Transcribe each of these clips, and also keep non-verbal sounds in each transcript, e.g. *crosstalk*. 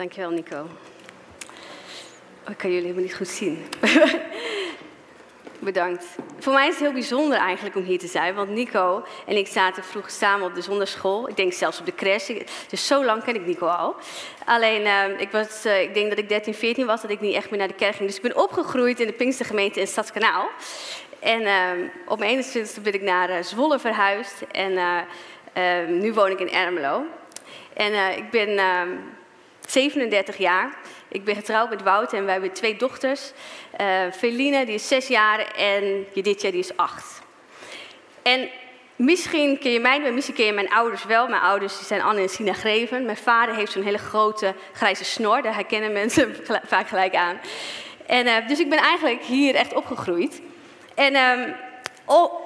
Dankjewel, Nico. Oh, ik kan jullie helemaal niet goed zien. *laughs* Bedankt. Voor mij is het heel bijzonder eigenlijk om hier te zijn. Want Nico en ik zaten vroeger samen op de zonderschool. Ik denk zelfs op de crash. Dus zo lang ken ik Nico al. Alleen, uh, ik, was, uh, ik denk dat ik 13, 14 was, dat ik niet echt meer naar de kerk ging. Dus ik ben opgegroeid in de Pinkstergemeente in Stadskanaal. En uh, op mijn 21ste ben ik naar Zwolle verhuisd. En nu woon ik in Ermelo. En ik ben 37 jaar. Ik ben getrouwd met Wouter en wij hebben twee dochters. Uh, Feline, die is zes jaar, en Judithia, die is acht. En misschien ken je mij, maar misschien ken je mijn ouders wel. Mijn ouders die zijn Anne en Sina Greven. Mijn vader heeft zo'n hele grote grijze snor, daar herkennen mensen *laughs* vaak gelijk aan. En, uh, dus ik ben eigenlijk hier echt opgegroeid. En... Um,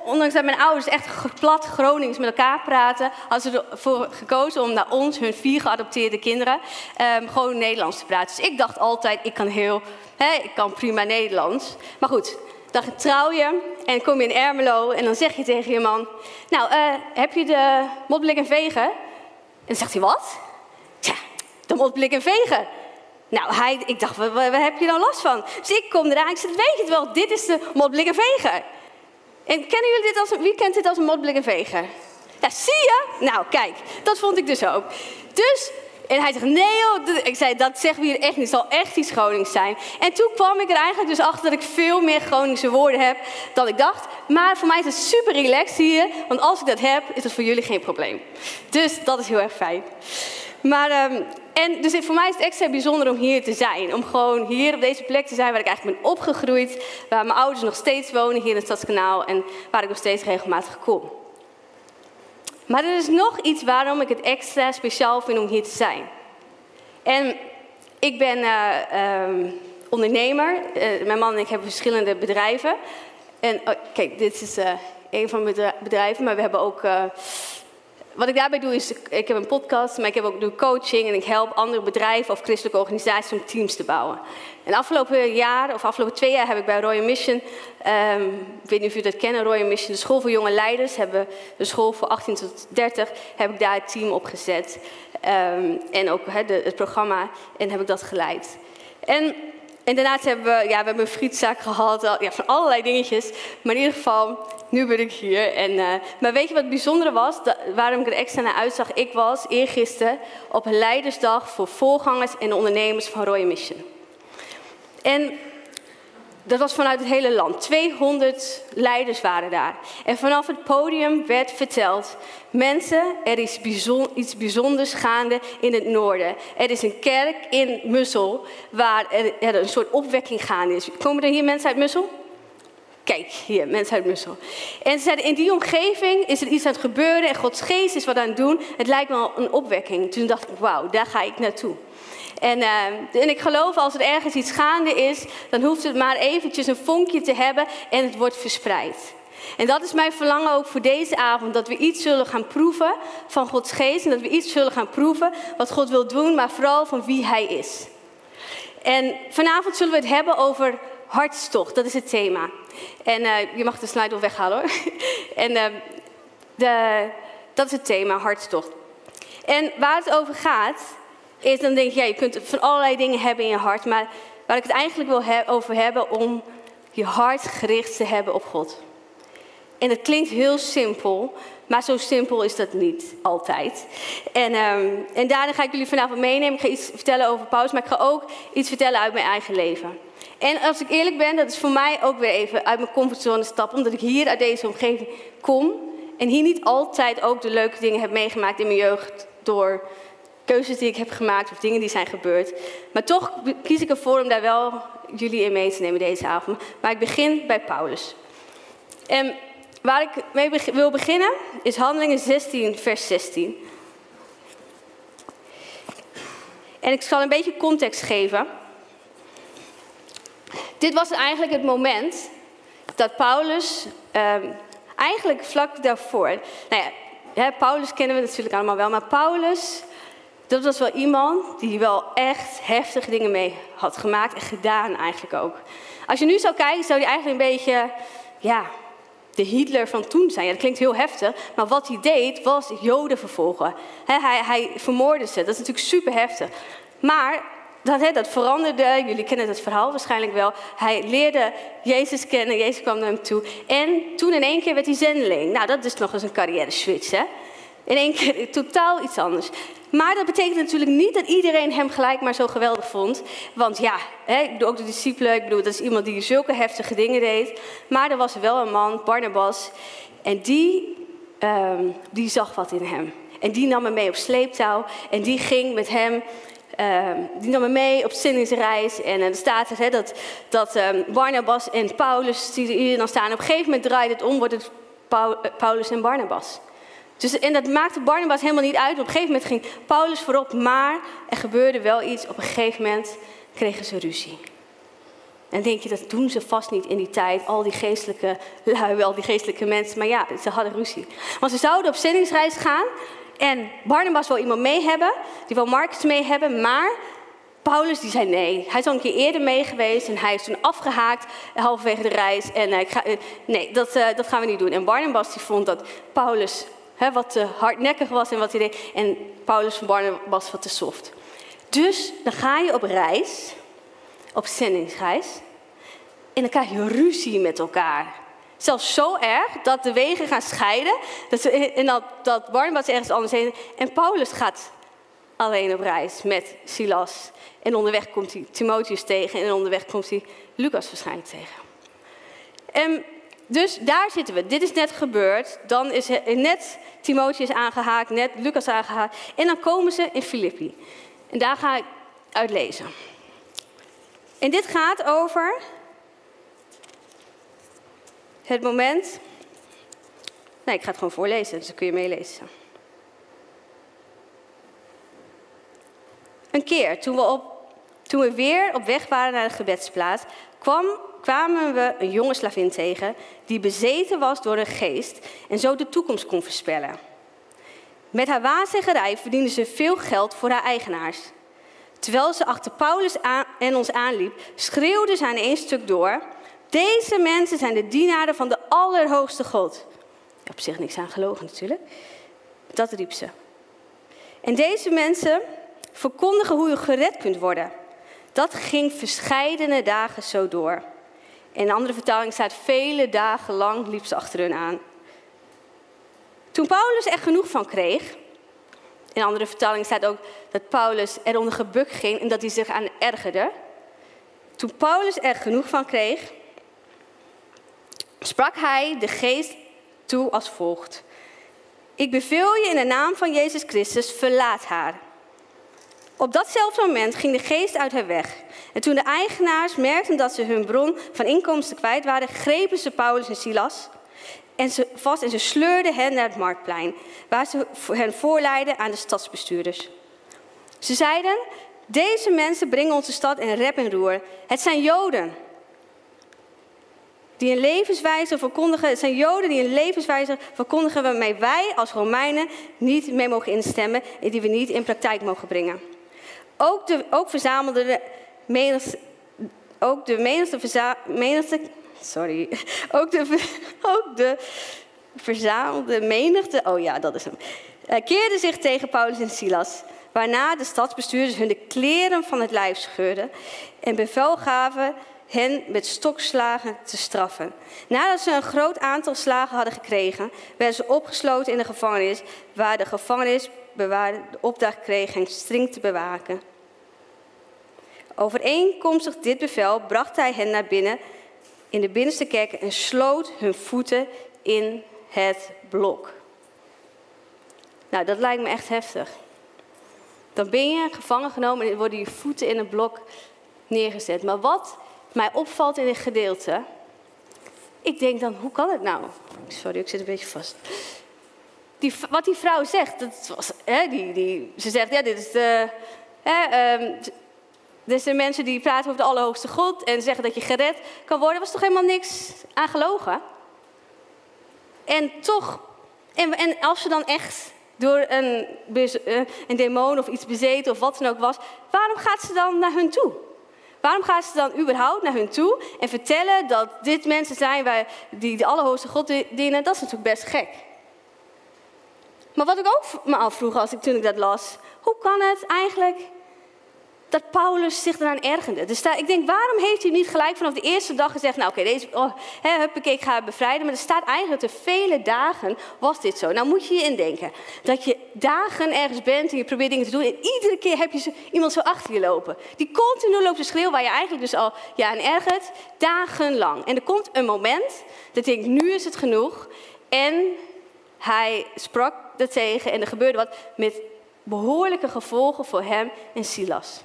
ondanks dat mijn ouders echt plat Gronings met elkaar praten, hadden ze ervoor gekozen om naar ons, hun vier geadopteerde kinderen, um, gewoon Nederlands te praten. Dus ik dacht altijd, ik kan heel, hè, ik kan prima Nederlands. Maar goed, dan trouw je en kom je in Ermelo en dan zeg je tegen je man, nou, uh, heb je de motblik en vegen? En dan zegt hij, wat? Ja, de motblik en vegen. Nou, hij, ik dacht, waar, waar, heb je nou last van? Dus ik kom eraan, ik zeg, weet je het wel, dit is de motblik en vegen. En kennen jullie dit als wie kent dit als een en veger? Ja, zie je? Nou, kijk, dat vond ik dus ook. Dus, en hij zegt, nee joh, ik zei, dat zeggen we hier echt niet, het zal echt iets Gronings zijn. En toen kwam ik er eigenlijk dus achter dat ik veel meer Groningse woorden heb dan ik dacht. Maar voor mij is het super relaxed hier, want als ik dat heb, is het voor jullie geen probleem. Dus dat is heel erg fijn. Maar, um, en dus voor mij is het extra bijzonder om hier te zijn. Om gewoon hier op deze plek te zijn waar ik eigenlijk ben opgegroeid. Waar mijn ouders nog steeds wonen hier in het Stadskanaal. En waar ik nog steeds regelmatig kom. Maar er is nog iets waarom ik het extra speciaal vind om hier te zijn. En ik ben uh, um, ondernemer. Uh, mijn man en ik hebben verschillende bedrijven. En oh, kijk, dit is uh, een van mijn bedrijven. Maar we hebben ook wat ik daarbij doe is, ik heb een podcast, maar ik heb ook doe coaching en ik help andere bedrijven of christelijke organisaties om teams te bouwen. En afgelopen jaar, of afgelopen twee jaar, heb ik bij Royal Mission, um, ik weet niet of jullie dat kennen, Royal Mission, de school voor jonge leiders, hebben de school voor 18 tot 30, heb ik daar het team opgezet. Um, en ook de, het programma, en heb ik dat geleid. En en daarnaast hebben we, ja, we hebben een frietzaak gehad, ja, van allerlei dingetjes. Maar in ieder geval, nu ben ik hier. En, uh, maar weet je wat het bijzondere was? Dat, waarom ik er extra naar uitzag? Ik was eergisteren op leidersdag voor voorgangers en ondernemers van Royal Mission. En dat was vanuit het hele land. 200 leiders waren daar. En vanaf het podium werd verteld: mensen, er is iets bijzonders gaande in het noorden. Er is een kerk in Mussel waar er, een soort opwekking gaande is. Komen er hier mensen uit Mussel? Kijk, hier, mensen uit Mussel. En ze zeiden, in die omgeving is er iets aan het gebeuren en Gods geest is wat aan het doen. Het lijkt wel een opwekking. Toen dacht ik, wauw, daar ga ik naartoe. En, uh, en ik geloof als er ergens iets gaande is, dan hoeft het maar eventjes een vonkje te hebben en het wordt verspreid. En dat is mijn verlangen ook voor deze avond, dat we iets zullen gaan proeven van Gods geest en dat we iets zullen gaan proeven wat God wil doen, maar vooral van wie Hij is. En vanavond zullen we het hebben over hartstocht, dat is het thema. En uh, je mag de slide weghalen hoor. *laughs* en uh, de, dat is het thema, hartstocht. En waar het over gaat, is dan denk je, ja, je kunt van allerlei dingen hebben in je hart. Maar waar ik het eigenlijk wil over hebben, om je hart gericht te hebben op God. En het klinkt heel simpel, maar zo simpel is dat niet altijd. En, um, en daarin ga ik jullie vanavond meenemen. Ik ga iets vertellen over Paulus, maar ik ga ook iets vertellen uit mijn eigen leven. En als ik eerlijk ben, dat is voor mij ook weer even uit mijn comfortzone stappen, omdat ik hier uit deze omgeving kom en hier niet altijd ook de leuke dingen heb meegemaakt in mijn jeugd door keuzes die ik heb gemaakt of dingen die zijn gebeurd. Maar toch kies ik ervoor om daar wel jullie in mee te nemen deze avond. Maar ik begin bij Paulus. En waar ik mee wil beginnen is Handelingen 16, vers 16. En ik zal een beetje context geven. Dit was eigenlijk het moment dat Paulus, um, eigenlijk vlak daarvoor. Nou ja, Paulus kennen we natuurlijk allemaal wel, maar Paulus dat was wel iemand die wel echt heftige dingen mee had gemaakt en gedaan eigenlijk ook. Als je nu zou kijken, zou hij eigenlijk een beetje, ja, de Hitler van toen zijn. Ja, dat klinkt heel heftig, maar wat hij deed was Joden vervolgen. hij, hij vermoordde ze, dat is natuurlijk super heftig. Maar dat, veranderde, jullie kennen het verhaal waarschijnlijk wel. Hij leerde Jezus kennen, Jezus kwam naar hem toe. En toen in één keer werd hij zendeling. Nou, dat is nog eens een carrière switch, hè? In één keer totaal iets anders. Maar dat betekent natuurlijk niet dat iedereen hem gelijk maar zo geweldig vond. Want ja, hè, ook de discipelen, ik bedoel, dat is iemand die zulke heftige dingen deed. Maar er was wel een man, Barnabas, en die, ehm, die zag wat in hem. En die nam hem mee op sleeptouw en die ging met hem ehm, die nam me mee op zinningsreis. En uh, er staat hè, dat, dat ehm, Barnabas en Paulus die hier dan staan. Op een gegeven moment draait het om, wordt het Paulus en Barnabas. Dus, en dat maakte Barnabas helemaal niet uit. Op een gegeven moment ging Paulus voorop, maar er gebeurde wel iets. Op een gegeven moment kregen ze ruzie. En denk je, dat doen ze vast niet in die tijd, al die geestelijke lui, al die geestelijke mensen. Maar ja, ze hadden ruzie. Want ze zouden op zendingsreis gaan en Barnabas wil iemand mee hebben, die wil Marcus mee hebben, maar Paulus die zei nee. Hij is al een keer eerder mee geweest en hij is toen afgehaakt halverwege de reis. En uh, ik ga, uh, nee, dat, uh, dat gaan we niet doen. En Barnabas die vond dat Paulus hè, wat te hardnekkig was en wat hij deed. En Paulus van Barnabas wat te soft. Dus dan ga je op reis, op zendingsreis. En dan krijg je ruzie met elkaar. Zelfs zo erg dat de wegen gaan scheiden. Dat ze, en dat, dat Barnabas ergens anders heen. En Paulus gaat alleen op reis met Silas. En onderweg komt hij Timotheus tegen. En onderweg komt hij Lucas waarschijnlijk tegen. En dus daar zitten we. Dit is net gebeurd. Dan is net Timotheus aangehaakt, net Lucas aangehaakt. En dan komen ze in Filippi. En daar ga ik uit lezen. En dit gaat over het moment. Nee, ik ga het gewoon voorlezen, dus dan kun je meelezen. Een keer, toen we, op, toen we weer op weg waren naar de gebedsplaats, kwam kwamen we een jonge slavin tegen die bezeten was door een geest en zo de toekomst kon voorspellen. Met haar waarzeggerij verdiende ze veel geld voor haar eigenaars. Terwijl ze achter Paulus en ons aanliep, schreeuwde ze aan één stuk door: Deze mensen zijn de dienaren van de Allerhoogste God. Op zich niks aan gelogen natuurlijk. Dat riep ze. En deze mensen verkondigen hoe je gered kunt worden. Dat ging verscheidene dagen zo door. In een andere vertaling staat, vele dagen lang liep ze achter hun aan. Toen Paulus er genoeg van kreeg, in een andere vertaling staat ook dat Paulus eronder gebukt ging en dat hij zich aan ergerde. Toen Paulus er genoeg van kreeg, sprak hij de geest toe als volgt. Ik beveel je in de naam van Jezus Christus, verlaat haar. Op datzelfde moment ging de geest uit haar weg. En toen de eigenaars merkten dat ze hun bron van inkomsten kwijt waren, grepen ze Paulus en Silas en ze vast en ze sleurden hen naar het marktplein, waar ze hen voorleidden aan de stadsbestuurders. Ze zeiden: Deze mensen brengen onze stad in rep en roer. Het zijn Joden. Die een levenswijze verkondigen, het zijn Joden die een levenswijze verkondigen waarmee wij als Romeinen niet mee mogen instemmen en die we niet in praktijk mogen brengen. Ook, de, ook verzamelde de menigte, ook de menigte, verza, menigte sorry, *laughs* ook de, *laughs* ook de verzamelde menigte, oh ja, dat is hem, uh, keerde zich tegen Paulus en Silas. Waarna de stadsbestuurders hun de kleren van het lijf scheurden en bevel gaven hen met stokslagen te straffen. Nadat ze een groot aantal slagen hadden gekregen, werden ze opgesloten in de gevangenis, waar de gevangenisbewaarder de opdracht kreeg hen streng te bewaken. Overeenkomstig dit bevel bracht hij hen naar binnen in de binnenste kerk en sloot hun voeten in het blok. Nou, dat lijkt me echt heftig. Dan ben je gevangen genomen en worden je voeten in een blok neergezet. Maar wat mij opvalt in dit gedeelte, ik denk dan, hoe kan het nou? Sorry, ik zit een beetje vast. Wat die vrouw zegt, dat was, hè, die, die, ze zegt, ja, dit is de, hè, um, mensen die praten over de Allerhoogste God en zeggen dat je gered kan worden, was toch helemaal niks aan gelogen? En toch, en, en als ze dan echt door een, eh, een demon of iets bezeten of wat dan ook was, waarom gaat ze dan naar hun toe? Waarom gaat ze dan überhaupt naar hun toe en vertellen dat dit mensen zijn die de Allerhoogste God dienen? Dat is natuurlijk best gek. Maar wat ik ook me afvroeg als ik, toen ik dat las, hoe kan het eigenlijk dat Paulus zich eraan ergerde. Dus ik denk, waarom heeft hij niet gelijk vanaf de eerste dag gezegd... nou oké, deze, oh, huppakee, ik ga bevrijden. Maar er staat eigenlijk er vele dagen was dit zo. Nou moet je je indenken dat je dagen ergens bent en je probeert dingen te doen... en iedere keer heb je iemand zo achter je lopen. Die continu loopt te schreeuwen waar je eigenlijk dus al ja, aan ergert, dagenlang. En er komt een moment dat ik denk, nu is het genoeg. En hij sprak en er gebeurde wat met behoorlijke gevolgen voor hem en Silas.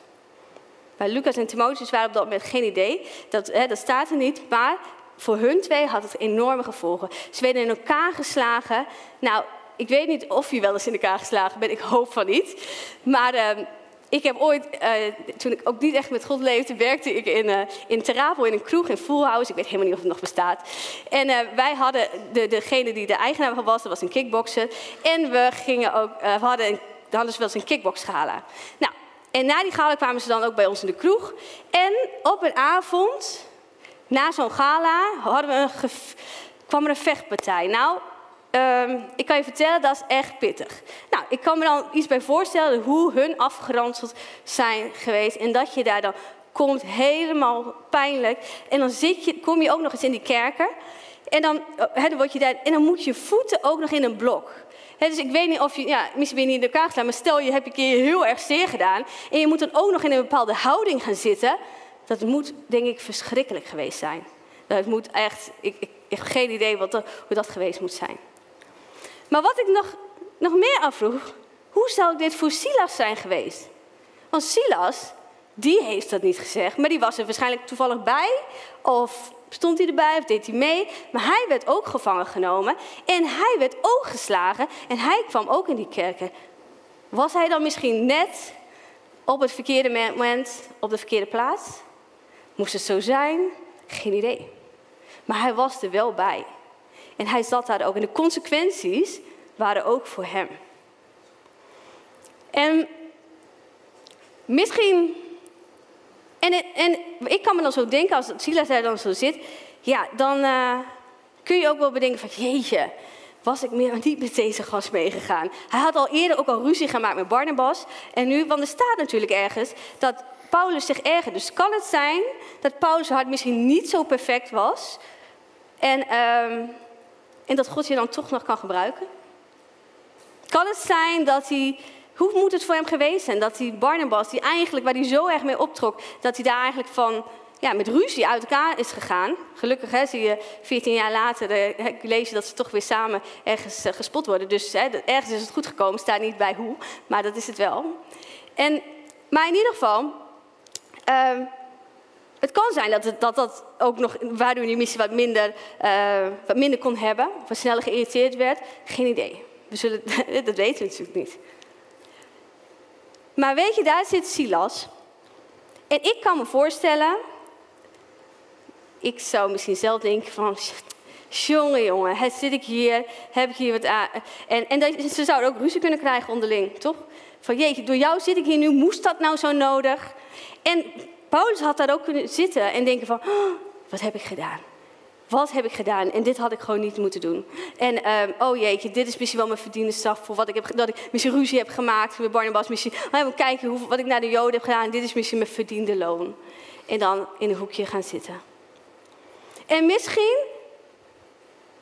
Bij Lucas en Timotheus waren op dat moment geen idee. Dat, hè, dat staat er niet. Maar voor hun twee had het enorme gevolgen. Ze werden in elkaar geslagen. Nou, ik weet niet of je wel eens in elkaar geslagen bent. Ik hoop van niet. Maar uh, ik heb ooit, uh, toen ik ook niet echt met God leefde, werkte ik in, uh, in Terapel in een kroeg in Full House. Ik weet helemaal niet of het nog bestaat. En uh, wij hadden, de, degene die de eigenaar van was, dat was een kickboxer. En we gingen ook, we hadden, een, hadden ze wel eens een kickboxgala. Nou, en na die gala kwamen ze dan ook bij ons in de kroeg. En op een avond, na zo'n gala, hadden we een kwam er een vechtpartij. Nou, um, ik kan je vertellen, dat is echt pittig. Nou, ik kan me dan iets bij voorstellen hoe hun afgeranseld zijn geweest. En dat je daar dan komt, helemaal pijnlijk. En dan je, kom je ook nog eens in die kerken. En dan, he, dan word je daar, en dan moet je voeten ook nog in een blok dus ik weet niet of je, ja, misschien ben je niet in elkaar geslaan, maar stel je hebt een keer heel erg zeer gedaan en je moet dan ook nog in een bepaalde houding gaan zitten. Dat moet, denk ik, verschrikkelijk geweest zijn. Dat moet echt, ik, ik, ik heb geen idee wat hoe dat geweest moet zijn. Maar wat ik nog, nog meer afvroeg, hoe zou dit voor Silas zijn geweest? Want Silas, die heeft dat niet gezegd, maar die was er waarschijnlijk toevallig bij. Of stond hij erbij of deed hij mee. Maar hij werd ook gevangen genomen en hij werd ook geslagen en hij kwam ook in die kerken. Was hij dan misschien net op het verkeerde moment op de verkeerde plaats? Moest het zo zijn? Geen idee. Maar hij was er wel bij. En hij zat daar ook. En de consequenties waren ook voor hem. En misschien en, en ik kan me dan zo denken, als Silas daar dan zo zit, ja, dan uh, kun je ook wel bedenken van, jeetje, was ik meer niet met deze gast meegegaan. Hij had al eerder ook al ruzie gemaakt met Barnabas. En nu, want er staat natuurlijk ergens dat Paulus zich ergert. Dus kan het zijn dat Paulus' hart misschien niet zo perfect was. En, uh, en dat God je dan toch nog kan gebruiken? Kan het zijn dat hij hoe moet het voor hem geweest zijn dat die Barnabas, die eigenlijk, waar hij zo erg mee optrok, dat hij daar eigenlijk van, ja, met ruzie uit elkaar is gegaan. Gelukkig hè, zie je 14 jaar later, uh, lees je dat ze toch weer samen ergens uh, gespot worden. Dus hè, ergens is het goed gekomen, staat niet bij hoe, maar dat is het wel. En, maar in ieder geval, uh, het kan zijn dat, het, dat dat ook nog, waardoor die missie wat minder, uh, wat minder kon hebben, of sneller geïrriteerd werd. Geen idee. We zullen, *laughs* dat weten we natuurlijk niet. Maar weet je, daar zit Silas. En ik kan me voorstellen, ik zou misschien zelf denken van, *laughs* jongen, jongen, zit ik hier, heb ik hier wat aan. En, en ze zouden ook ruzie kunnen krijgen onderling, toch? Van jeetje, door jou zit ik hier nu, moest dat nou zo nodig? En Paulus had daar ook kunnen zitten en denken van, oh, wat heb ik gedaan? Wat heb ik gedaan? En dit had ik gewoon niet moeten doen. En um, oh jeetje, dit is misschien wel mijn verdiende straf voor wat ik heb dat ik misschien ruzie heb gemaakt met Barnabas. Misschien, even kijken hoe, wat ik naar de Joden heb gedaan. Dit is misschien mijn verdiende loon. En dan in een hoekje gaan zitten. En misschien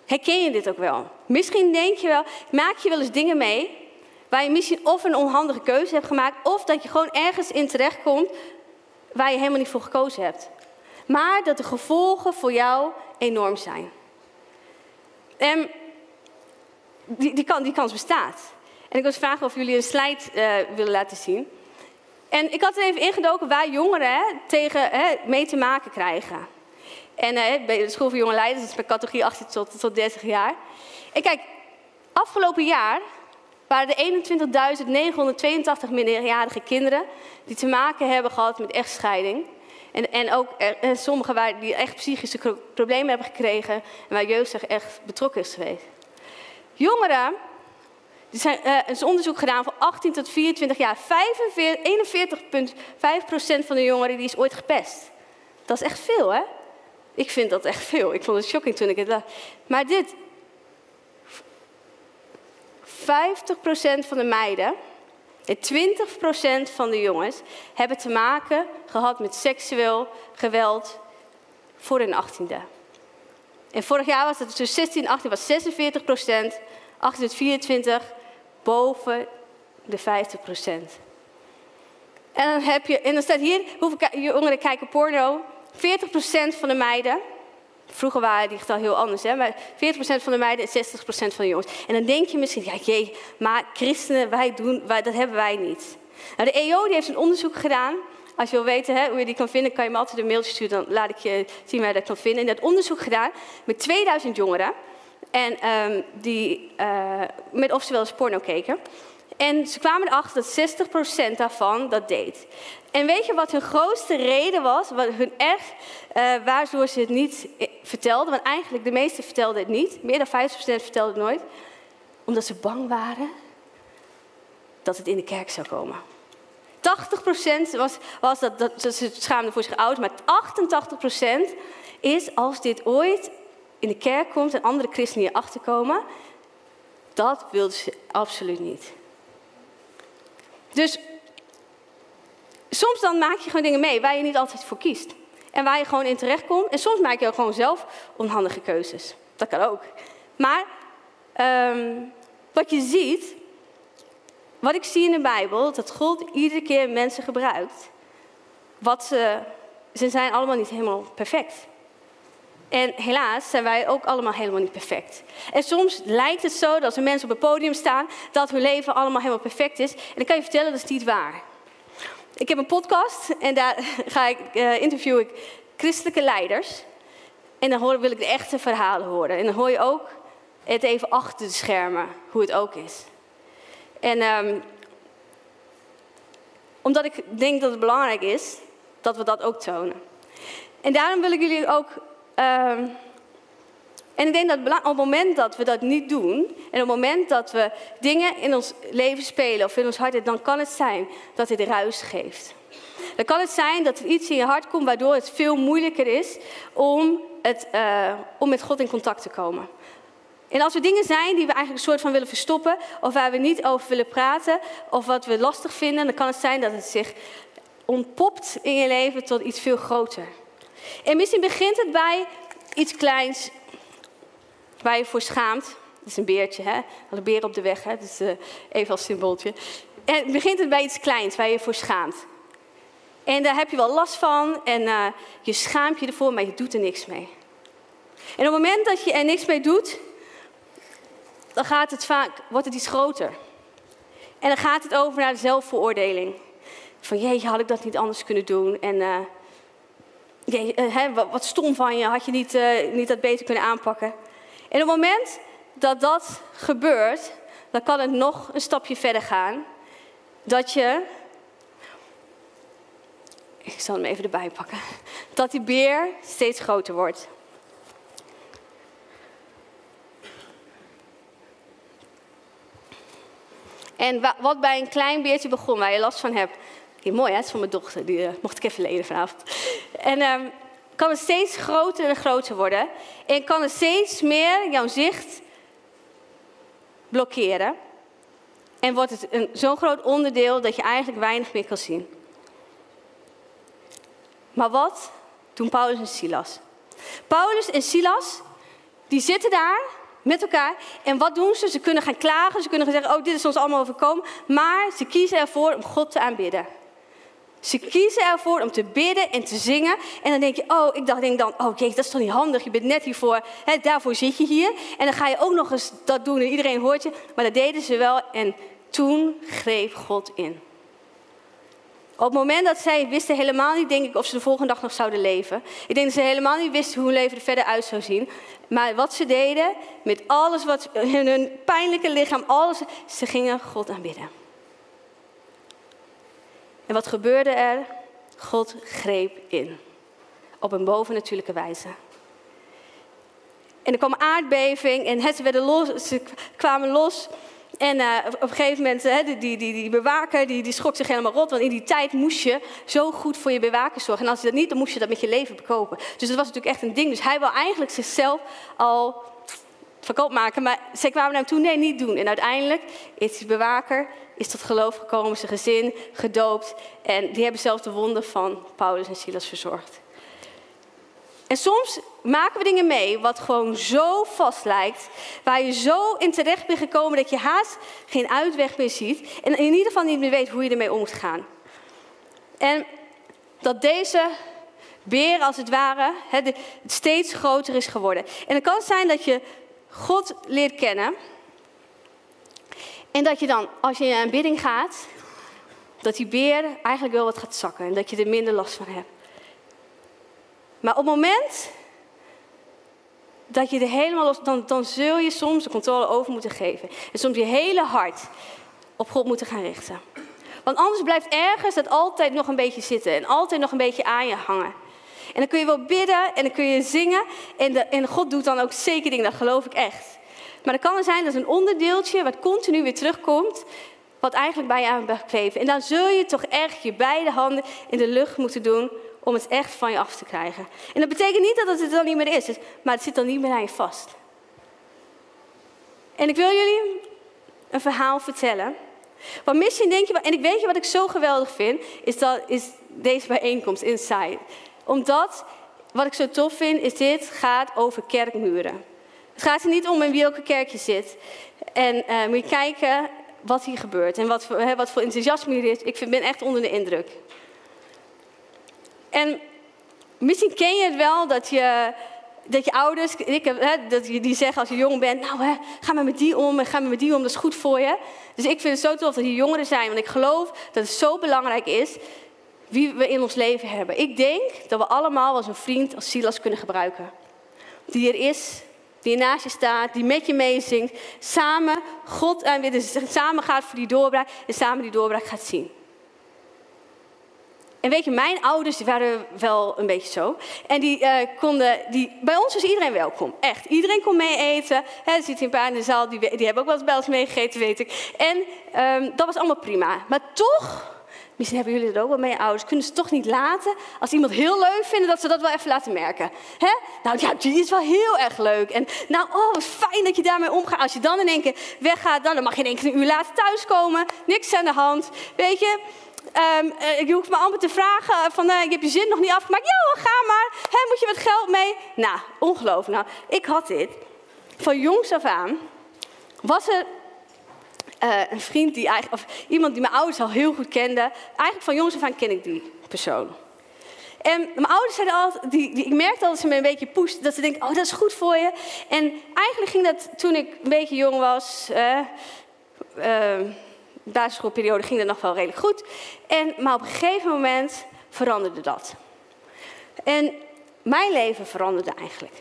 herken je dit ook wel. Misschien denk je wel, maak je wel eens dingen mee waar je misschien of een onhandige keuze hebt gemaakt, of dat je gewoon ergens in terechtkomt waar je helemaal niet voor gekozen hebt. Maar dat de gevolgen voor jou enorm zijn. En die, die, die kans bestaat. En ik wil vragen of jullie een slide uh, willen laten zien. En ik had er even ingedoken waar jongeren hè, tegen, hè, mee te maken krijgen. En uh, bij de School voor Jonge Leiders, dat is bij categorie 18 tot, tot 30 jaar. En kijk, afgelopen jaar waren er 21.982 minderjarige kinderen die te maken hebben gehad met echtscheiding. En, en ook en sommigen waar, die echt psychische problemen hebben gekregen en waar jeugdzorg echt betrokken is geweest. Jongeren, er zijn, uh, is onderzoek gedaan van 18 tot 24 jaar. 41,5% van de jongeren die is ooit gepest. Dat is echt veel, hè? Ik vind dat echt veel. Ik vond het shocking toen ik het las. Maar dit. 50% van de meiden En 20% van de jongens hebben te maken gehad met seksueel geweld voor hun 18e. En vorig jaar was het tussen 16 en 18 was 46 procent, 18 tot 24 boven de 50 procent. En dan, heb je, en dan staat hier, hoeveel jongeren kijken porno? 40 procent van de meiden. Vroeger waren die getal heel anders, hè? maar 40% van de meiden en 60% van de jongens. En dan denk je misschien, ja jee, maar christenen, wij doen, wij, dat hebben wij niet. Nou, de EO die heeft een onderzoek gedaan als je wil weten hè, hoe je die kan vinden, kan je me altijd een mailtje sturen. Dan laat ik je zien waar je dat kan vinden. En dat onderzoek gedaan met 2000 jongeren. En um, die uh, met of ze eens porno keken. En ze kwamen erachter dat 60% daarvan dat deed. En weet je wat hun grootste reden was? Wat hun echt, uh, waardoor ze het niet eh, vertelden? Want eigenlijk de meeste vertelden het niet. Meer dan 50% vertelden het nooit. Omdat ze bang waren dat het in de kerk zou komen. 80% was, was dat, dat, ze schaamden voor zich maar 88% is als dit ooit in de kerk komt en andere christenen hier achterkomen, dat wilden ze absoluut niet. Dus soms dan maak je gewoon dingen mee waar je niet altijd voor kiest. En waar je gewoon in terecht komt. En soms maak je ook gewoon zelf onhandige keuzes. Dat kan ook. Maar um, wat je ziet, wat ik zie in de Bijbel, dat God iedere keer mensen gebruikt. Wat ze, ze zijn allemaal niet helemaal perfect. En helaas zijn wij ook allemaal helemaal niet perfect. En soms lijkt het zo dat als er mensen op het podium staan, dat hun leven allemaal helemaal perfect is. En dan kan je vertellen, dat is niet waar. Ik heb een podcast en daar *laughs* ga ik, uh, interview ik christelijke leiders. En dan hoor, wil ik de echte verhalen horen. En dan hoor je ook het even achter de schermen, hoe het ook is. En um, omdat ik denk dat het belangrijk is dat we dat ook tonen. En daarom wil ik jullie ook. Um, en ik denk dat op het moment dat we dat niet doen, en op het moment dat we dingen in ons leven spelen of in ons hart, dan kan het zijn dat het ruis geeft. Dan kan het zijn dat er iets in je hart komt waardoor het veel moeilijker is om, het, uh, om met God in contact te komen. En als er dingen zijn die we eigenlijk een soort van willen verstoppen, of waar we niet over willen praten, of wat we lastig vinden, dan kan het zijn dat het zich ontpopt in je leven tot iets veel groter. En misschien begint het bij iets kleins waar je voor schaamt. Dat is een beertje, hè? Een beer op de weg, hè? Dat is uh, even als symbooltje. En begint het bij iets kleins waar je voor schaamt. En daar heb je wel last van en uh, je schaamt je ervoor, maar je doet er niks mee. En op het moment dat je er niks mee doet, dan gaat het vaak, wordt het iets groter. En dan gaat het over naar de zelfveroordeling. Van jeetje, had ik dat niet anders kunnen doen? En uh, jee, uh, hè, wat, stom van je, had je niet, uh, niet dat beter kunnen aanpakken? En op het moment dat dat gebeurt, dan kan het nog een stapje verder gaan. Dat je, ik zal hem even erbij pakken, dat die beer steeds groter wordt. En wat bij een klein beertje begon, waar je last van hebt. Mooi, hè? Het is van mijn dochter, die uh, mocht ik even leden vanavond. En um, kan het steeds groter en groter worden. En kan het steeds meer jouw zicht blokkeren. En wordt het zo'n groot onderdeel dat je eigenlijk weinig meer kan zien. Maar wat doen Paulus en Silas? Paulus en Silas, die zitten daar met elkaar. En wat doen ze? Ze kunnen gaan klagen, ze kunnen gaan zeggen, oh dit is ons allemaal overkomen. Maar ze kiezen ervoor om God te aanbidden. Ze kiezen ervoor om te bidden en te zingen. En dan denk je, oh, ik dacht, denk dan, oh jee, dat is toch niet handig. Je bent net hiervoor, hè, daarvoor zit je hier. En dan ga je ook nog eens dat doen en iedereen hoort je. Maar dat deden ze wel en toen greep God in. Op het moment dat zij wisten helemaal niet, denk ik, of ze de volgende dag nog zouden leven. Ik denk dat ze helemaal niet wisten hoe hun leven er verder uit zou zien. Maar wat ze deden, met alles wat in hun pijnlijke lichaam, alles, ze gingen God aanbidden. En wat gebeurde er? God greep in. Op een bovennatuurlijke wijze. En er kwam aardbeving en ze, werden ze kwamen los. En uh, op een gegeven moment, uh, die, die, die, bewaker, die, die schrok zich helemaal rot. Want in die tijd moest je zo goed voor je bewaker zorgen. En als je dat niet, dan moest je dat met je leven bekopen. Dus dat was natuurlijk echt een ding. Dus hij wil eigenlijk zichzelf al verkoop maken. Maar zij kwamen naar hem toe, nee, niet doen. En uiteindelijk is die bewaker is tot geloof gekomen, zijn gezin gedoopt. En die hebben zelf de wonden van Paulus en Silas verzorgd. En soms maken we dingen mee wat gewoon zo vast lijkt, waar je zo in terecht bent gekomen dat je haast geen uitweg meer ziet en in ieder geval niet meer weet hoe je ermee om moet gaan. En dat deze beer als het ware steeds groter is geworden. En het kan zijn dat je God leert kennen en dat je dan, als je in een bidding gaat, dat die beer eigenlijk wel wat gaat zakken en dat je er minder last van hebt. Maar op het moment dat je er helemaal los, dan, dan zul je soms de controle over moeten geven. En soms je hele hart op God moeten gaan richten. Want anders blijft ergens dat altijd nog een beetje zitten en altijd nog een beetje aan je hangen. En dan kun je wel bidden en dan kun je zingen. En, de, en God doet dan ook zeker dingen, dat geloof ik echt. Maar het kan er zijn dat een onderdeeltje wat continu weer terugkomt, wat eigenlijk bij je aan kleven. En dan zul je toch echt je beide handen in de lucht moeten doen om het echt van je af te krijgen. En dat betekent niet dat het er dan niet meer is, maar het zit dan niet meer aan je vast. En ik wil jullie een verhaal vertellen. Want misschien denk je, en ik weet je wat ik zo geweldig vind, is, dat, is deze bijeenkomst Inside. Omdat, wat ik zo tof vind, is dit gaat over kerkmuren. Het gaat er niet om in welke kerk je zit. En uh, moet je kijken wat hier gebeurt en wat voor, hè, wat voor enthousiasme hier is. Ik ben echt onder de indruk. En misschien ken je het wel dat je, dat je ouders, ik, hè, dat je die zeggen als je jong bent, nou hè, ga maar met die om en ga maar met die om, dat is goed voor je. Dus ik vind het zo tof dat hier jongeren zijn, want ik geloof dat het zo belangrijk is wie we in ons leven hebben. Ik denk dat we allemaal als een vriend als Silas kunnen gebruiken. Die er is, die naast je staat, die met je meezingt, samen God aanbidden, samen gaat voor die doorbraak en samen die doorbraak gaat zien. En weet je, mijn ouders waren wel een beetje zo. En die uh, konden, die, bij ons was iedereen welkom. Echt. Iedereen kon mee eten. er zitten een paar in de zaal, die, die hebben ook wel eens bij ons meegegeten, weet ik. En um, dat was allemaal prima. Maar toch, misschien hebben jullie het ook wel mee, ouders, kunnen ze toch niet laten, als iemand heel leuk vinden, dat ze dat wel even laten merken. Hè? Nou ja, die is wel heel erg leuk. En nou, oh, wat fijn dat je daarmee omgaat. Als je dan in één keer weggaat, dan, mag je in één keer een uur later thuiskomen. Niks aan de hand. Weet je, Um, je hoeft me amper te vragen van, uh, ik heb je zin nog niet afgemaakt. Ja, ga maar. Hey, moet je wat geld mee? Nou, ongelooflijk. Nou, ik had dit. Van jongs af aan was er uh, een vriend die eigenlijk, of iemand die mijn ouders al heel goed kende. Eigenlijk van jongs af aan ken ik die persoon. En mijn ouders zeiden altijd, die, die, ik merkte altijd dat ze me een beetje poest, dat ze denken, oh dat is goed voor je. En eigenlijk ging dat toen ik een beetje jong was, uh, basisschoolperiode ging dat nog wel redelijk goed. En, maar op een gegeven moment veranderde dat. En mijn leven veranderde eigenlijk.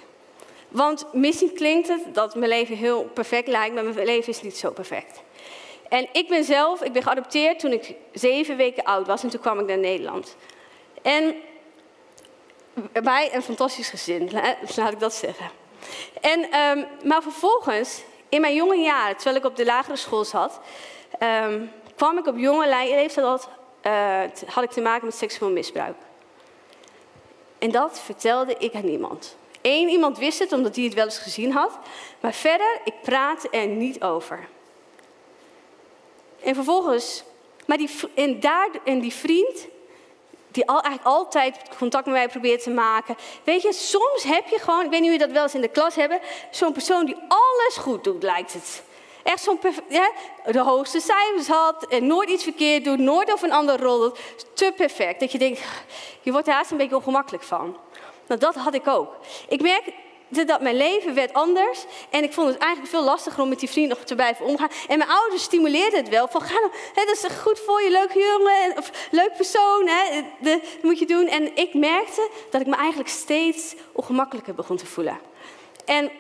Want misschien klinkt het dat mijn leven heel perfect lijkt, maar mijn leven is niet zo perfect. En ik ben zelf, ik ben geadopteerd toen ik zeven weken oud was en toen kwam ik naar Nederland. En wij een fantastisch gezin, laat ik dat zeggen. En, um, maar vervolgens, in mijn jonge jaren, terwijl ik op de lagere school zat, um, kwam ik op jonge leeftijd al, uh, had ik te maken met seksueel misbruik. En dat vertelde ik aan niemand. Eén iemand wist het, omdat hij het wel eens gezien had. Maar verder, ik praatte er niet over. En vervolgens, maar die, en, daar, en die vriend, die al, eigenlijk altijd contact met mij probeert te maken. Weet je, soms heb je gewoon, ik weet niet hoe je dat wel eens in de klas hebben, zo'n persoon die alles goed doet, lijkt het. Echt zo'n ja, de hoogste cijfers had en nooit iets verkeerd doet, nooit over een ander rolt. Te perfect. Dat je denkt, je wordt er haast een beetje ongemakkelijk van. Nou, dat had ik ook. Ik merk dat mijn leven werd anders. En ik vond het eigenlijk veel lastiger om met die vriend nog te blijven omgaan. En mijn ouders stimuleerden het wel. Van, ga nou, hè, dat is goed voor je, leuk jongen, of leuk persoon. Hè, dat moet je doen. En ik merkte dat ik me eigenlijk steeds ongemakkelijker begon te voelen. En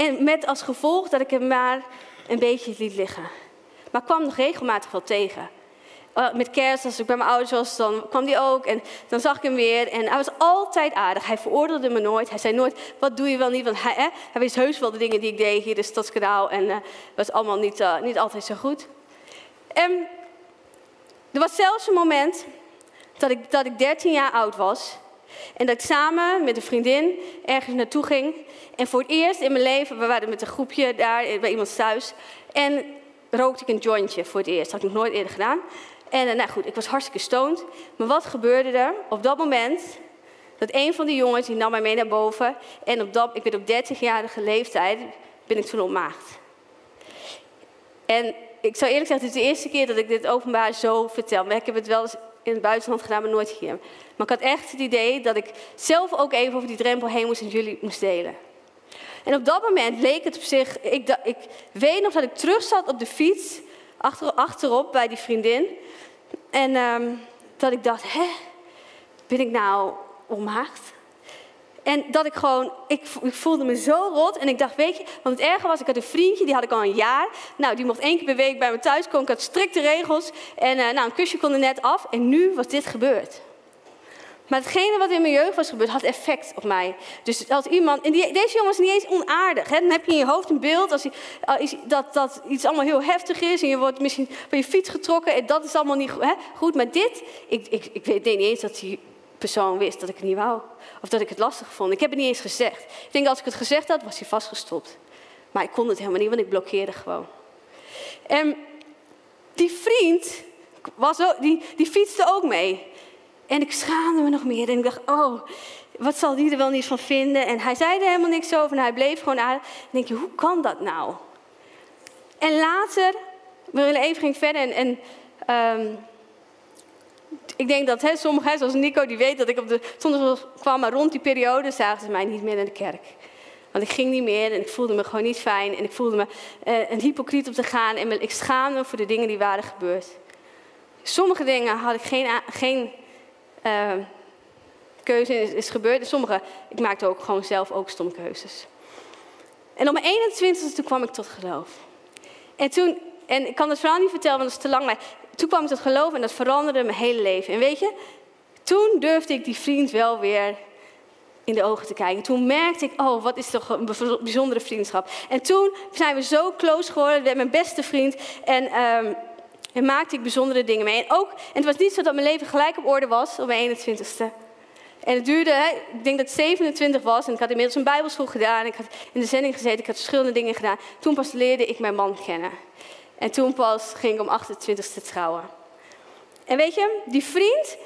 en met als gevolg dat ik hem maar een beetje liet liggen. Maar kwam nog regelmatig wel tegen. Uh, met kerst, als ik bij mijn ouders was, dan kwam hij ook. En dan zag ik hem weer. En hij was altijd aardig. Hij veroordeelde me nooit. Hij zei nooit, wat doe je wel niet? Want hij, hè, hij wist heus wel de dingen die ik deed hier in Stadskanaal. En uh, was allemaal niet, uh, niet altijd zo goed. En er was zelfs een moment dat ik, dat ik 13 jaar oud was. En dat ik samen met een vriendin ergens naartoe ging. En voor het eerst in mijn leven, we waren met een groepje daar bij iemand thuis. En rookte ik een jointje voor het eerst. Dat had ik nog nooit eerder gedaan. En uh, nou goed, ik was hartstikke stoned. Maar wat gebeurde er? Op dat moment, dat een van die jongens, die nam mij mee naar boven. En op dat, ik ben op 30-jarige leeftijd, ben ik toen ontmaagd. En ik zou eerlijk zeggen, het is de eerste keer dat ik dit openbaar zo vertel. Maar ik heb het wel eens in het buitenland gedaan, maar nooit hier. Maar ik had echt het idee dat ik zelf ook even over die drempel heen moest en jullie moest delen. En op dat moment leek het op zich, ik, ik weet nog dat ik terug zat op de fiets, achter, achterop bij die vriendin. En um, dat ik dacht, hè, ben ik nou onmaagd? En dat ik gewoon, ik, voelde me zo rot. En ik dacht, weet je, want het erge was, ik had een vriendje, die had ik al een jaar. Nou, die mocht één keer per week bij me thuis komen. Ik had strikte regels. En uh, nou, een kusje kon er net af. En nu was dit gebeurd. Maar hetgene wat in mijn jeugd was gebeurd, had effect op mij. Dus als iemand, deze jongen is niet eens onaardig. Hè? Dan heb je in je hoofd een beeld als hij, dat, dat iets allemaal heel heftig is. En je wordt misschien van je fiets getrokken. En dat is allemaal niet hè? goed. Maar dit, ik, ik, ik weet niet eens dat die persoon wist dat ik het niet wou. Of dat ik het lastig vond. Ik heb het niet eens gezegd. Ik denk als ik het gezegd had, was hij vastgestopt. Maar ik kon het helemaal niet, want ik blokkeerde gewoon. En die vriend, was ook, die, die fietste ook mee. En ik schaamde me nog meer. En ik dacht, oh, wat zal die er wel niet van vinden? En hij zei er helemaal niks over en hij bleef gewoon aan. En denk je, hoe kan dat nou? En later, we willen even ging verder en, en um, ik denk dat hè, sommigen, zoals Nico, die weet dat ik op de zondag kwam, maar rond die periode zagen ze mij niet meer in de kerk. Want ik ging niet meer en ik voelde me gewoon niet fijn en ik voelde me uh, een hypocriet om te gaan en ik schaamde me voor de dingen die waren gebeurd. Sommige dingen had ik geen, geen uh, keuze is, is gebeurd. Sommige, ik maakte ook gewoon zelf ook stomme keuzes. En op mijn 21ste toen kwam ik tot geloof. En toen, en ik kan het verhaal niet vertellen, want dat is te lang, maar toen kwam ik tot geloof en dat veranderde mijn hele leven. En weet je, toen durfde ik die vriend wel weer in de ogen te kijken. Toen merkte ik, oh, wat is toch een bijzondere vriendschap. En toen zijn we zo close geworden, werd mijn beste vriend. En um, en maakte ik bijzondere dingen mee. En, ook, en het was niet zo dat mijn leven gelijk op orde was op mijn 21ste. En het duurde, hè, ik denk dat het 27 was. En ik had inmiddels een bijbelschool gedaan. Ik had in de zending gezeten. Ik had verschillende dingen gedaan. Toen pas leerde ik mijn man kennen. En toen pas ging ik om 28ste trouwen. En weet je, die vriend,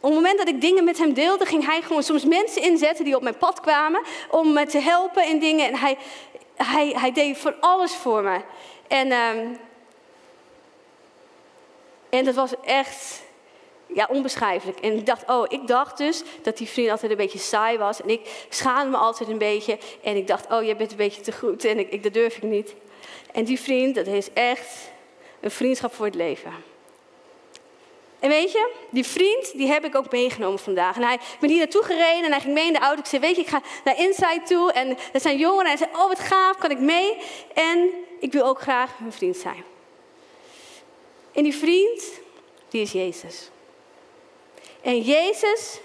op het moment dat ik dingen met hem deelde, ging hij gewoon soms mensen inzetten die op mijn pad kwamen om me te helpen in dingen. En hij, hij, hij deed voor alles voor me. En um, en dat was echt ja, onbeschrijfelijk. En ik dacht, oh, ik dacht dus dat die vriend altijd een beetje saai was. En ik schaamde me altijd een beetje. En ik dacht, oh, jij bent een beetje te goed. En ik, ik, dat durf ik niet. En die vriend, dat is echt een vriendschap voor het leven. En weet je, die vriend, die heb ik ook meegenomen vandaag. En hij, ik ben hier naartoe gereden en hij ging mee in de auto. Ik zei, weet je, ik ga naar Inside toe. En er zijn jongeren. En hij zei, oh, wat gaaf, kan ik mee? En ik wil ook graag hun vriend zijn. En die vriend, die is Jezus. En Jezus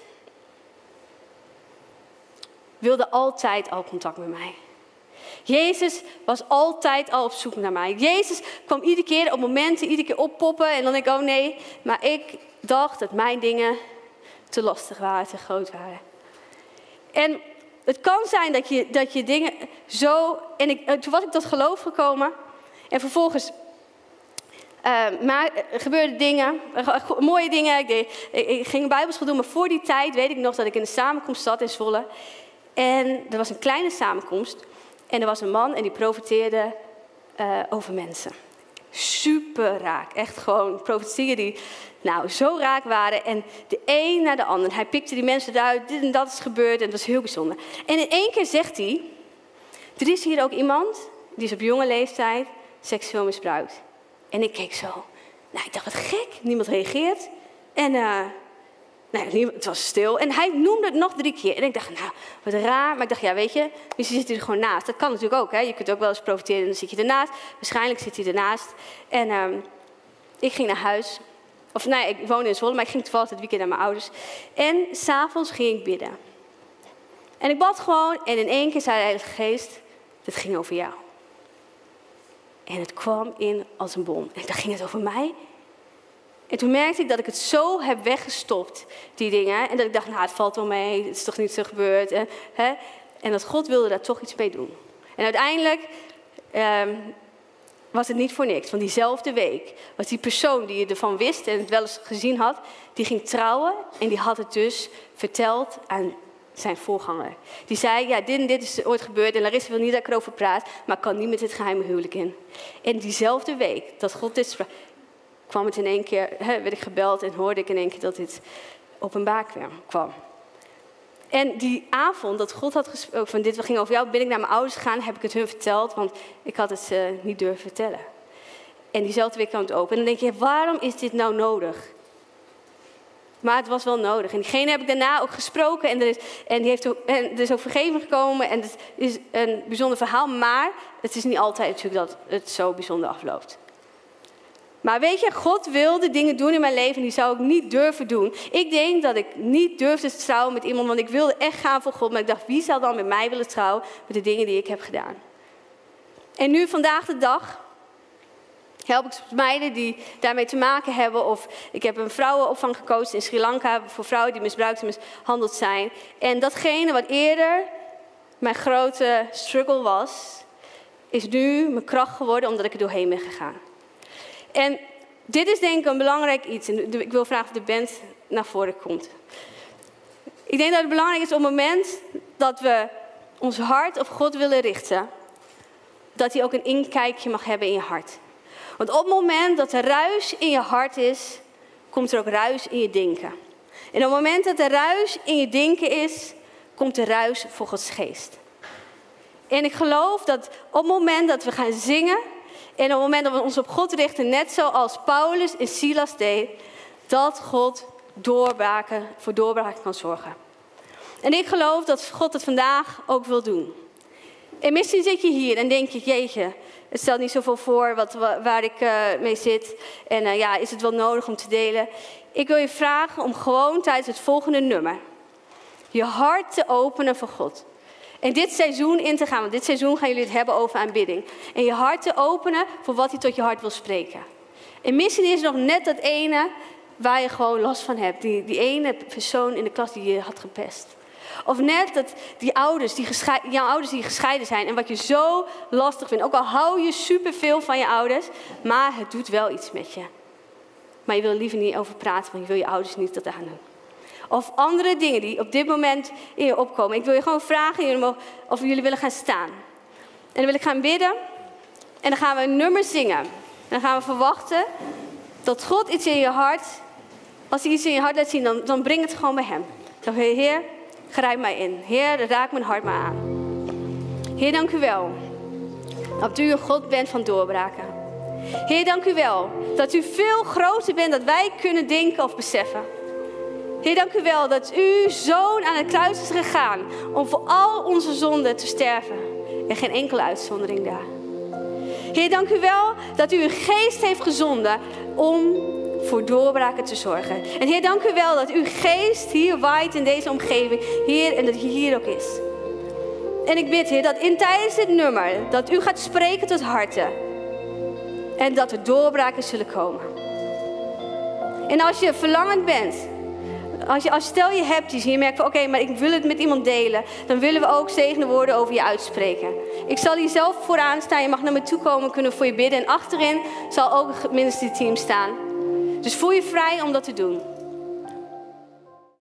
wilde altijd al contact met mij. Jezus was altijd al op zoek naar mij. Jezus kwam iedere keer op momenten, iedere keer oppoppen. En dan denk ik, oh nee. Maar ik dacht dat mijn dingen te lastig waren, te groot waren. En het kan zijn dat je, dat je dingen zo... En ik, toen was ik tot geloof gekomen. En vervolgens uh, maar er gebeurden dingen, mooie dingen. Ik, deed, ik, ging bijbelschool doen, maar voor die tijd weet ik nog dat ik in een samenkomst zat in Zwolle. En er was een kleine samenkomst. En er was een man en die profiteerde uh, over mensen. Super raak. Echt gewoon profetieën die nou, zo raak waren. En de een naar de ander. Hij pikte die mensen eruit. Dit en dat is gebeurd. En het was heel bijzonder. En in één keer zegt hij... Er is hier ook iemand, die is op jonge leeftijd seksueel misbruikt. En ik keek zo. Nou, ik dacht, wat gek. Niemand reageert. En uh, nou, het was stil. En hij noemde het nog drie keer. En ik dacht, nou, wat raar. Maar ik dacht, ja, weet je, misschien zit hij er gewoon naast. Dat kan natuurlijk ook, hè. Je kunt ook wel eens profiteren en dan zit je ernaast. Waarschijnlijk zit hij ernaast. En um, ik ging naar huis. Of nee, ik woonde in Zwolle, maar ik ging toevallig het weekend naar mijn ouders. En s'avonds ging ik bidden. En ik bad gewoon en in één keer zei de Heilige Geest, het ging over jou. En het kwam in als een bom. En dan ging het over mij. En toen merkte ik dat ik het zo heb weggestopt, die dingen. En dat ik dacht, nou, het valt wel mee, het is toch niet zo gebeurd. En, hè? en dat God wilde daar toch iets mee doen. En uiteindelijk ehm, was het niet voor niks. Want diezelfde week was die persoon die ervan wist en het wel eens gezien had, die ging trouwen en die had het dus verteld aan zijn voorganger. Die zei, ja, dit en dit is ooit gebeurd en Larissa wil niet dat ik erover praat, maar kan niet met dit geheime huwelijk in. En diezelfde week dat God dit sprak, kwam het in één keer, hè, werd ik gebeld en hoorde ik in één keer dat dit openbaar kwam. En die avond dat God had gesproken van dit ging over jou, ben ik naar mijn ouders gegaan, heb ik het hun verteld, want ik had het uh, niet durven vertellen. En diezelfde week kwam het open. En dan denk je, waarom is dit nou nodig? Maar het was wel nodig. En diegene heb ik daarna ook gesproken. En er is, en die heeft ook, en er is ook vergeving gekomen. En het is een bijzonder verhaal. Maar het is niet altijd natuurlijk dat het zo bijzonder afloopt. Maar weet je, God wilde dingen doen in mijn leven en die zou ik niet durven doen. Ik denk dat ik niet durfde te trouwen met iemand, want ik wilde echt gaan voor God. Maar ik dacht, wie zal dan met mij willen trouwen met de dingen die ik heb gedaan? En nu, vandaag de dag, help ik meiden die daarmee te maken hebben. Of ik heb een vrouwenopvang gekozen in Sri Lanka voor vrouwen die misbruikt en mishandeld zijn. En datgene wat eerder mijn grote struggle was, is nu mijn kracht geworden omdat ik er doorheen ben gegaan. En dit is denk ik een belangrijk iets. En ik wil vragen of de band naar voren komt. Ik denk dat het belangrijk is op het moment dat we ons hart op God willen richten, dat hij ook een inkijkje mag hebben in je hart. Want op het moment dat er ruis in je hart is, komt er ook ruis in je denken. En op het moment dat er ruis in je denken is, komt er ruis voor Gods geest. En ik geloof dat op het moment dat we gaan zingen, en op het moment dat we ons op God richten, net zoals Paulus en Silas deed, dat God doorbraken, voor doorbraken kan zorgen. En ik geloof dat God het vandaag ook wil doen. En misschien zit je hier en denk je, jeetje, het stelt niet zoveel voor wat, waar ik uh, mee zit. En uh, ja, is het wel nodig om te delen? Ik wil je vragen om gewoon tijdens het volgende nummer je hart te openen voor God. En dit seizoen in te gaan, want dit seizoen gaan jullie het hebben over aanbidding. En je hart te openen voor wat hij tot je hart wil spreken. En misschien is nog net dat ene waar je gewoon last van hebt. Die, die ene persoon in de klas die je had gepest. Of net dat die ouders, die jouw ouders die gescheiden zijn en wat je zo lastig vindt. Ook al hou je superveel van je ouders, maar het doet wel iets met je. Maar je wil er liever niet over praten, want je wil je ouders niet dat aandoen. Of andere dingen die op dit moment in je opkomen. Ik wil je gewoon vragen of jullie willen gaan staan. En dan wil ik gaan bidden. En dan gaan we een nummer zingen. En dan gaan we verwachten dat God iets in je hart, als hij iets in je hart laat zien, dan, dan breng het gewoon bij hem. Dan Heer, grijp mij in. Heer, raak mijn hart maar aan. Heer, dank u wel. Dat u een God bent van doorbraken. Heer, dank u wel dat u veel groter bent dan wij kunnen denken of beseffen. Heer, dank u wel dat uw zoon aan het kruis is gegaan om voor al onze zonden te sterven. En geen enkele uitzondering daar. Heer, dank u wel dat u uw geest heeft gezonden om voor doorbraken te zorgen. En Heer, dank u wel dat uw geest hier waait in deze omgeving. Heer, en dat hij hier ook is. En ik bid, Heer, dat in tijdens dit nummer, dat u gaat spreken tot harten. En dat er doorbraken zullen komen. En als je verlangend bent als je, als stel je hebt iets en je merkt van oké, maar ik wil het met iemand delen, dan willen we ook zegende woorden over je uitspreken. Ik zal hier zelf vooraan staan, je mag naar me toe komen, kunnen voor je bidden. En achterin zal ook het ministerie team staan. Dus voel je vrij om dat te doen.